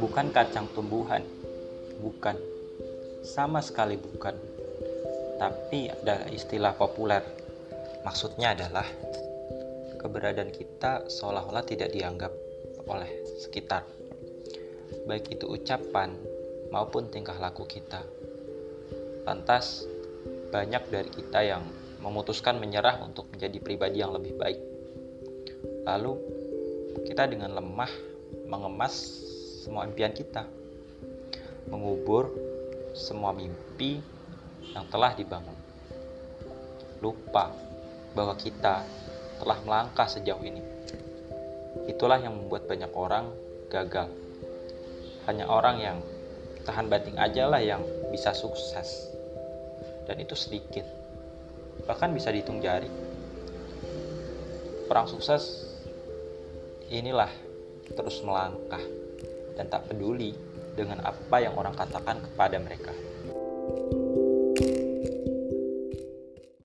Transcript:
Bukan kacang tumbuhan, bukan. Sama sekali bukan. Tapi ada istilah populer. Maksudnya adalah keberadaan kita seolah-olah tidak dianggap oleh sekitar. Baik itu ucapan maupun tingkah laku kita. Lantas, banyak dari kita yang memutuskan menyerah untuk menjadi pribadi yang lebih baik. Lalu, kita dengan lemah mengemas semua impian kita, mengubur semua mimpi yang telah dibangun. Lupa bahwa kita telah melangkah sejauh ini. Itulah yang membuat banyak orang gagal. Hanya orang yang tahan banting aja lah yang bisa sukses. Dan itu sedikit. Bahkan bisa dihitung jari. Orang sukses inilah terus melangkah dan tak peduli dengan apa yang orang katakan kepada mereka. thank you